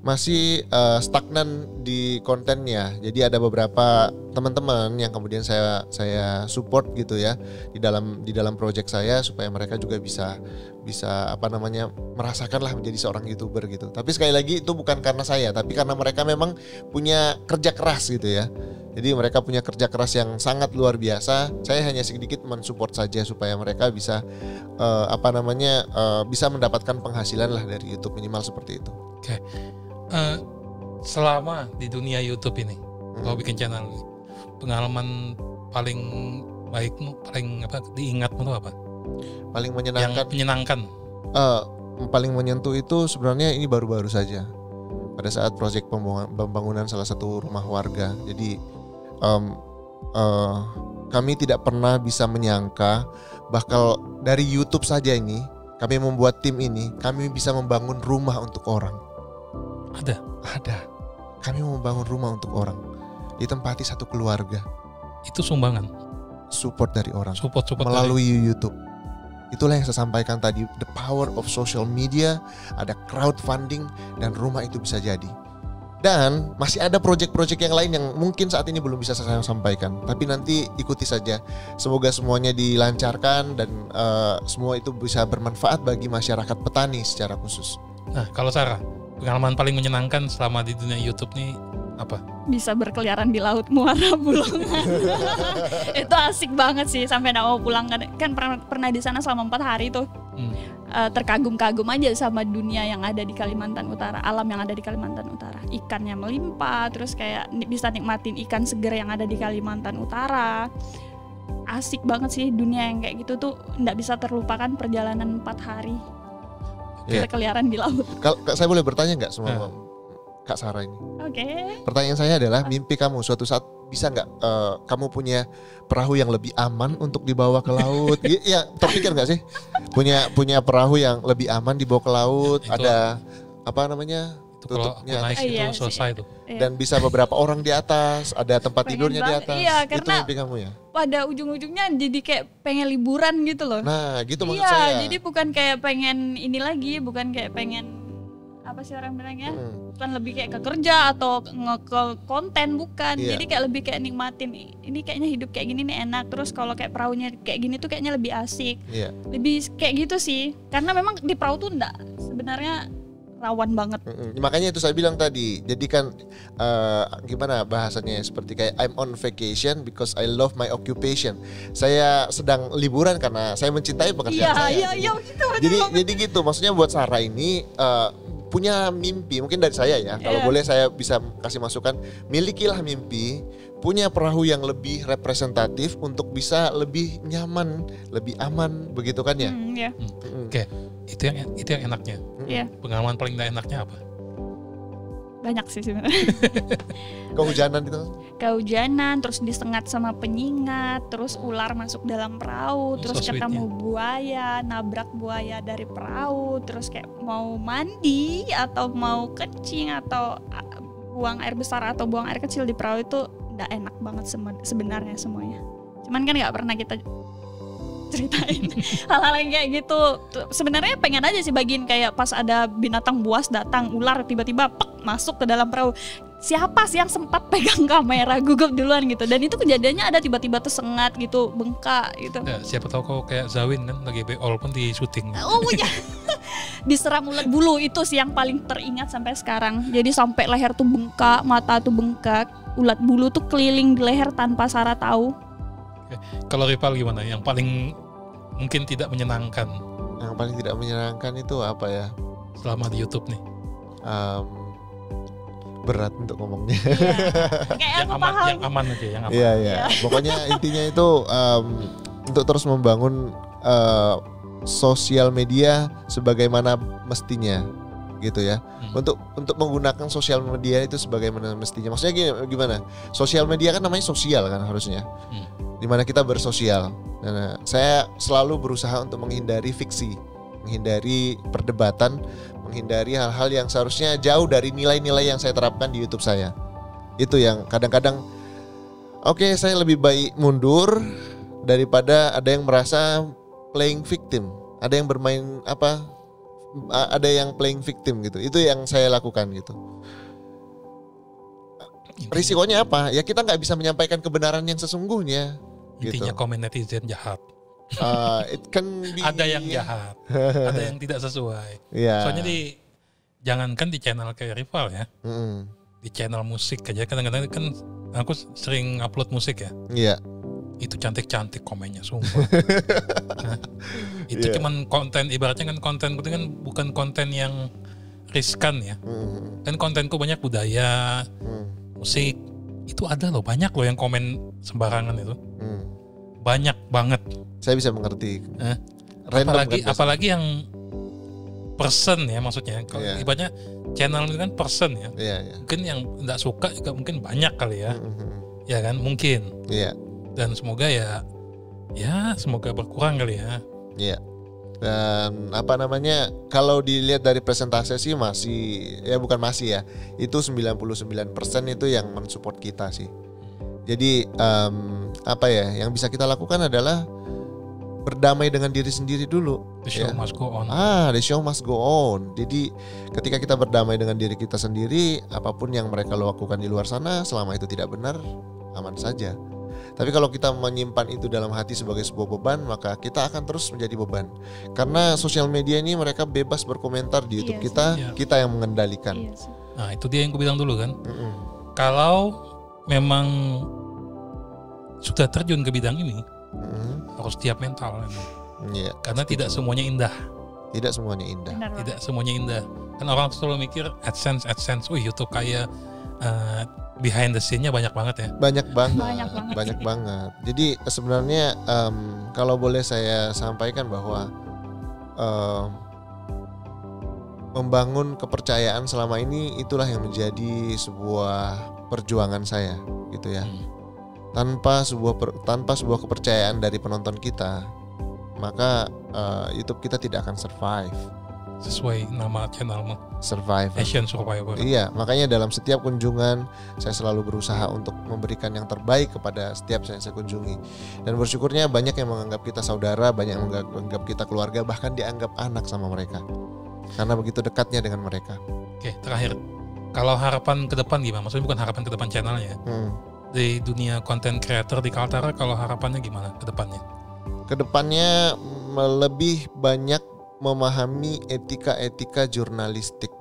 masih uh, stagnan di kontennya. Jadi ada beberapa teman-teman yang kemudian saya saya support gitu ya di dalam di dalam project saya supaya mereka juga bisa bisa apa namanya merasakan lah menjadi seorang youtuber gitu. Tapi sekali lagi itu bukan karena saya, tapi karena mereka memang punya kerja keras gitu ya. Jadi mereka punya kerja keras yang sangat luar biasa. Saya hanya sedikit mensupport saja supaya mereka bisa uh, apa namanya uh, bisa mendapatkan penghasilan lah dari YouTube minimal seperti itu. Oke. Uh, selama di dunia YouTube ini, hmm. kau bikin channel ini, pengalaman paling baikmu, paling apa diingatmu itu apa? Paling menyenangkan. Yang menyenangkan. Uh, paling menyentuh itu sebenarnya ini baru-baru saja pada saat proyek pembangunan salah satu rumah warga. Jadi um, uh, kami tidak pernah bisa menyangka bahkan dari YouTube saja ini kami membuat tim ini kami bisa membangun rumah untuk orang ada. Ada. Kami membangun rumah untuk orang. Ditempati satu keluarga. Itu sumbangan. Support dari orang. Support support melalui dari... YouTube. Itulah yang saya sampaikan tadi, the power of social media, ada crowdfunding dan rumah itu bisa jadi. Dan masih ada proyek-proyek yang lain yang mungkin saat ini belum bisa saya sampaikan, tapi nanti ikuti saja. Semoga semuanya dilancarkan dan uh, semua itu bisa bermanfaat bagi masyarakat petani secara khusus. Nah, kalau Sarah, pengalaman paling menyenangkan selama di dunia YouTube nih apa? Bisa berkeliaran di laut Muara Bulungan. itu asik banget sih sampai nak mau pulang kan, kan pernah, pernah di sana selama empat hari tuh. Hmm. Uh, terkagum-kagum aja sama dunia yang ada di Kalimantan Utara, alam yang ada di Kalimantan Utara. Ikannya melimpah, terus kayak bisa nikmatin ikan seger yang ada di Kalimantan Utara. Asik banget sih dunia yang kayak gitu tuh nggak bisa terlupakan perjalanan empat hari yeah. berkeliaran di laut. Kalau saya boleh bertanya nggak semua yeah. Kak Sarah ini? Oke. Okay. Pertanyaan saya adalah mimpi kamu suatu saat bisa nggak uh, kamu punya perahu yang lebih aman untuk dibawa ke laut? Iya, terpikir nggak sih? Punya punya perahu yang lebih aman dibawa ke laut, ya, ada apa namanya? tutupnya naik itu iya, selesai tuh. Iya. Dan bisa beberapa orang di atas, ada tempat pengen tidurnya banget. di atas. Iya, karena itu mimpi kamu ya. Pada ujung-ujungnya jadi kayak pengen liburan gitu loh. Nah, gitu maksud iya, saya. jadi bukan kayak pengen ini lagi, bukan kayak pengen apa sih orang bilangnya? Hmm. Bukan lebih kayak ke kerja atau nge ke konten bukan. Iya. Jadi kayak lebih kayak nikmatin ini kayaknya hidup kayak gini nih enak. Terus kalau kayak perahunya kayak gini tuh kayaknya lebih asik. Iya. Lebih kayak gitu sih. Karena memang di perahu tuh enggak sebenarnya rawan banget. Mm-hmm. Makanya itu saya bilang tadi. Jadi kan uh, gimana bahasanya seperti kayak I'm on vacation because I love my occupation. Saya sedang liburan karena saya mencintai pekerjaan ya, saya. Iya, iya, gitu. Jadi jadi gitu. Maksudnya buat Sarah ini uh, punya mimpi mungkin dari saya ya. Kalau yeah. boleh saya bisa kasih masukan, milikilah mimpi punya perahu yang lebih representatif untuk bisa lebih nyaman, lebih aman, begitu kan ya? Mm, yeah. hmm. Oke, okay. itu yang itu yang enaknya. Yeah. Pengalaman paling gak enaknya apa? Banyak sih sebenarnya. Kehujanan itu? Kehujanan, terus disengat sama penyingat, terus ular masuk dalam perahu, oh, terus so ketemu buaya, nabrak buaya dari perahu, terus kayak mau mandi atau mau kencing atau buang air besar atau buang air kecil di perahu itu udah enak banget sebenarnya semuanya cuman kan nggak pernah kita ceritain. Hal-hal yang kayak gitu. Sebenarnya pengen aja sih bagiin kayak pas ada binatang buas datang ular tiba-tiba pek masuk ke dalam perahu. Siapa sih yang sempat pegang kamera gugup duluan gitu? Dan itu kejadiannya ada tiba-tiba tersengat gitu bengkak gitu. Ya, siapa tahu kok kayak Zawin kan lagi beol pun di syuting oh ya diserang ulat bulu itu sih yang paling teringat sampai sekarang. Jadi sampai leher tuh bengkak mata tuh bengkak ulat bulu tuh keliling di leher tanpa Sarah tahu. Kalau rival gimana? Yang paling mungkin tidak menyenangkan yang paling tidak menyenangkan itu apa ya selama di YouTube nih um, berat untuk ngomongnya. Iya. yang aman, yang aman aja, yang aman. Iya iya. Pokoknya intinya itu um, untuk terus membangun uh, sosial media sebagaimana mestinya gitu ya. Hmm. Untuk untuk menggunakan sosial media itu sebagaimana mestinya. Maksudnya gini, gimana? Sosial media kan namanya sosial kan harusnya. Hmm. Di mana kita bersosial. Nah, saya selalu berusaha untuk menghindari fiksi, menghindari perdebatan menghindari hal-hal yang seharusnya jauh dari nilai-nilai yang saya terapkan di YouTube saya. Itu yang kadang-kadang oke saya lebih baik mundur daripada ada yang merasa playing victim, ada yang bermain apa ada yang playing victim gitu. Itu yang saya lakukan gitu. Risikonya apa? Ya kita nggak bisa menyampaikan kebenaran yang sesungguhnya. Intinya gitu. komen netizen jahat. Uh, it can be Ada yang jahat, ada yang tidak sesuai. Iya. Soalnya di jangankan di channel kayak rival ya, Mm-mm. di channel musik aja kadang-kadang kan aku sering upload musik ya. Iya. Itu cantik-cantik komennya sumpah. Nah, itu Iya. cuman konten ibaratnya kan konten itu kan bukan konten yang riskan ya. Mm, Kan kontenku banyak budaya, mm, musik. Itu ada loh banyak loh yang komen sembarangan itu. mm. Banyak banget. Saya bisa mengerti. Eh, Random apalagi kan apalagi yang person ya maksudnya. Kalau Iya. ibaratnya channel itu kan person ya. Iya, iya. Mungkin yang nggak suka juga mungkin banyak kali ya. Mm, mm, Ya kan mungkin. Iya, Dan semoga ya ya semoga berkurang kali ya. iya. Dan apa namanya? Kalau dilihat dari presentase sih masih ya bukan masih ya. Itu 99% itu yang mensupport kita sih. Jadi em, apa ya? Yang bisa kita lakukan adalah berdamai dengan diri sendiri dulu. The show Ya. must go on. Ah, the show must go on. Jadi ketika kita berdamai dengan diri kita sendiri, apa pun yang mereka lakukan di luar sana, selama itu tidak benar, aman saja. Tapi kalau kita menyimpan itu dalam hati sebagai sebuah beban, maka kita akan terus menjadi beban. Karena sosial media ini mereka bebas berkomentar di YouTube Iya sih. kita, Iya. kita yang mengendalikan. Iya sih. Nah itu dia yang gue bilang dulu kan. Mm-mm. Kalau memang sudah terjun ke bidang ini Mm-mm. harus siap mental. emang. Iya, Karena tidak semuanya indah. tidak semuanya indah. Benar Tidak semuanya indah. Kan orang tuh selalu mikir AdSense, AdSense. Wih YouTube kayak eh, behind the scene-nya banyak banget ya. Banyak banget, Banyak banget banyak banget. Jadi sebenarnya em, kalau boleh saya sampaikan bahwa em, membangun kepercayaan selama ini itulah yang menjadi sebuah perjuangan saya, gitu ya. Hmm. Tanpa sebuah per- tanpa sebuah kepercayaan dari penonton kita, maka eh, YouTube kita tidak akan survive. Sesuai nama channelmu. Survive. Asian Survivor. Iya, makanya dalam setiap kunjungan saya selalu berusaha untuk memberikan yang terbaik kepada setiap yang saya kunjungi. Dan bersyukurnya banyak yang menganggap kita saudara, banyak yang menganggap menganggap kita keluarga, bahkan dianggap anak sama mereka. Karena begitu dekatnya dengan mereka. Oke terakhir. Kalau harapan ke depan gimana? Maksudnya bukan harapan ke depan channelnya. ya. Hmm. Di dunia content creator di Kaltara kalau harapannya gimana ke depannya? Ke depannya mm, lebih banyak memahami etika-etika jurnalistik.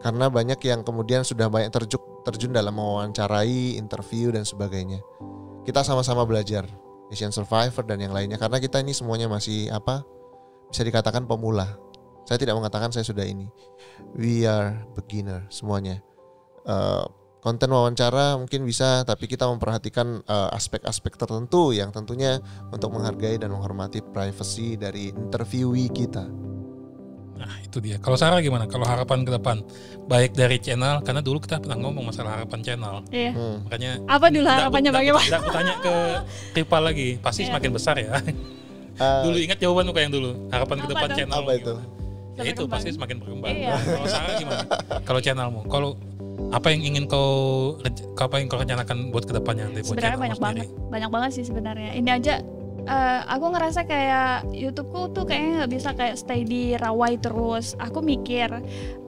Karena banyak yang kemudian sudah banyak terjun, terjun dalam mewawancarai, interview dan sebagainya. Kita sama-sama belajar Asian Survivor dan yang lainnya karena kita ini semuanya masih apa? Bisa dikatakan pemula. Saya tidak mengatakan saya sudah ini. We are beginner semuanya. Eh, konten wawancara mungkin bisa tapi kita memperhatikan eh, aspek-aspek tertentu yang tentunya untuk menghargai dan menghormati privasi dari interviewee kita. Nah itu dia. Kalau Sarah gimana? Kalau harapan ke depan, baik dari channel, karena dulu kita pernah ngomong masalah harapan channel, Iya. Hmm. makanya Apa dulu harapannya bagaimana? aku tanya ke Ripa lagi, pasti Iya. semakin besar ya. Eh, dulu ingat jawaban kayak yang dulu, harapan ke depan channel. Apa lu itu? gimana? Ya itu pasti semakin berkembang. Iya. Kalau Sarah gimana? Kalau channelmu, kalau apa yang ingin kau apa yang kau rencanakan buat ke depannya nanti sebenarnya banyak sendiri? banget banyak banget sih sebenarnya. Ini aja eh, aku ngerasa kayak YouTubeku tuh kayaknya nggak bisa kayak stay di rawai terus. Aku mikir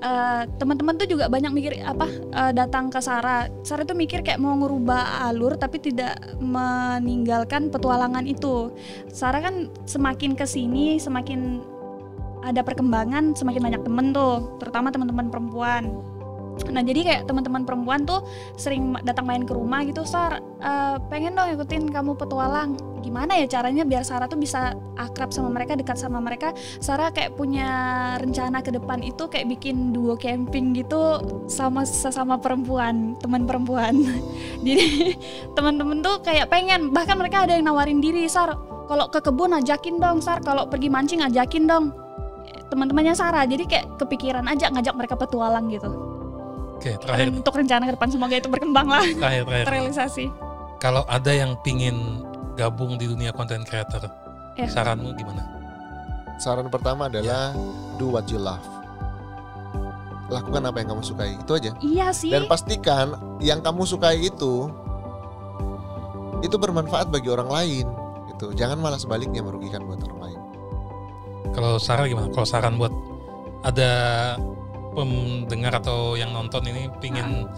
eh, teman-teman tuh juga banyak mikir apa eh, datang ke Sarah. Sarah tuh mikir kayak mau ngerubah alur tapi tidak meninggalkan petualangan itu. Sarah kan semakin ke sini semakin ada perkembangan semakin banyak temen tuh terutama teman-teman perempuan Nah jadi kayak teman-teman perempuan tuh sering datang main ke rumah gitu, Sar eh, pengen dong ikutin kamu petualang. Gimana ya caranya biar Sarah tuh bisa akrab sama mereka, dekat sama mereka. Sarah kayak punya rencana ke depan itu kayak bikin duo camping gitu sama sesama perempuan, teman perempuan. jadi teman-teman tuh kayak pengen, bahkan mereka ada yang nawarin diri, Sar kalau ke kebun ajakin dong, Sar kalau pergi mancing ajakin dong teman-temannya Sarah jadi kayak kepikiran aja ngajak mereka petualang gitu Oke, terakhir, untuk rencana ke depan semoga itu berkembang lah terakhir, terakhir. terrealisasi Kalau ada yang pingin gabung di dunia content creator, Ya. saranmu gimana? Saran pertama adalah do what you love. lakukan apa yang kamu sukai itu aja iya sih dan pastikan yang kamu sukai itu itu bermanfaat bagi orang lain gitu jangan malah sebaliknya merugikan buat orang lain Kalau Sarah gimana? Kalau saran buat ada pendengar atau yang nonton ini pingin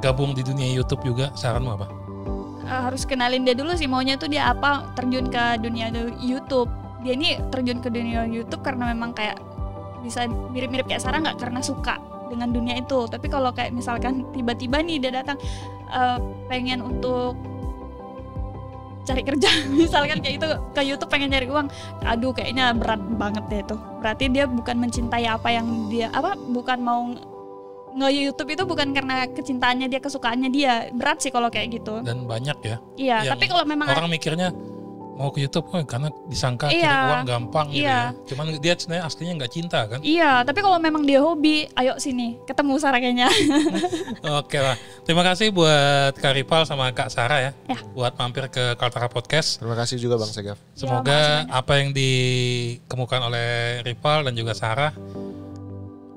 gabung di dunia YouTube juga, saranmu apa? Eh, harus kenalin dia dulu sih maunya tuh dia apa terjun ke dunia du- YouTube. Dia ini terjun ke dunia YouTube karena memang kayak bisa mirip-mirip kayak Sarah nggak karena suka dengan dunia itu. Tapi kalau kayak misalkan tiba-tiba nih dia datang eh, pengen untuk cari kerja. Misalkan kayak itu ke YouTube pengen nyari uang. Aduh kayaknya berat banget deh itu. Berarti dia bukan mencintai apa yang dia apa bukan mau nge YouTube itu bukan karena kecintaannya dia kesukaannya dia. Berat sih kalau kayak gitu. Dan banyak ya. Iya, tapi kalau memang Orang mikirnya mau ke YouTube oh, karena disangka cari Iya, uang gampang gitu iya. ya. Cuman dia sebenarnya aslinya nggak cinta kan? iya, tapi kalau memang dia hobi, ayo sini ketemu Sarah kayaknya. Oke lah. Terima kasih buat Kak Ripal sama Kak Sarah ya. Ya. Buat mampir ke Kaltara Podcast. terima kasih juga bang Segaf Semoga makasih apa yang dikemukakan oleh Ripal dan juga Sarah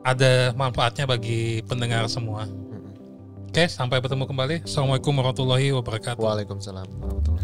ada manfaatnya bagi pendengar semua. Oke, sampai bertemu kembali. Assalamualaikum warahmatullahi wabarakatuh. Waalaikumsalam warahmatullahi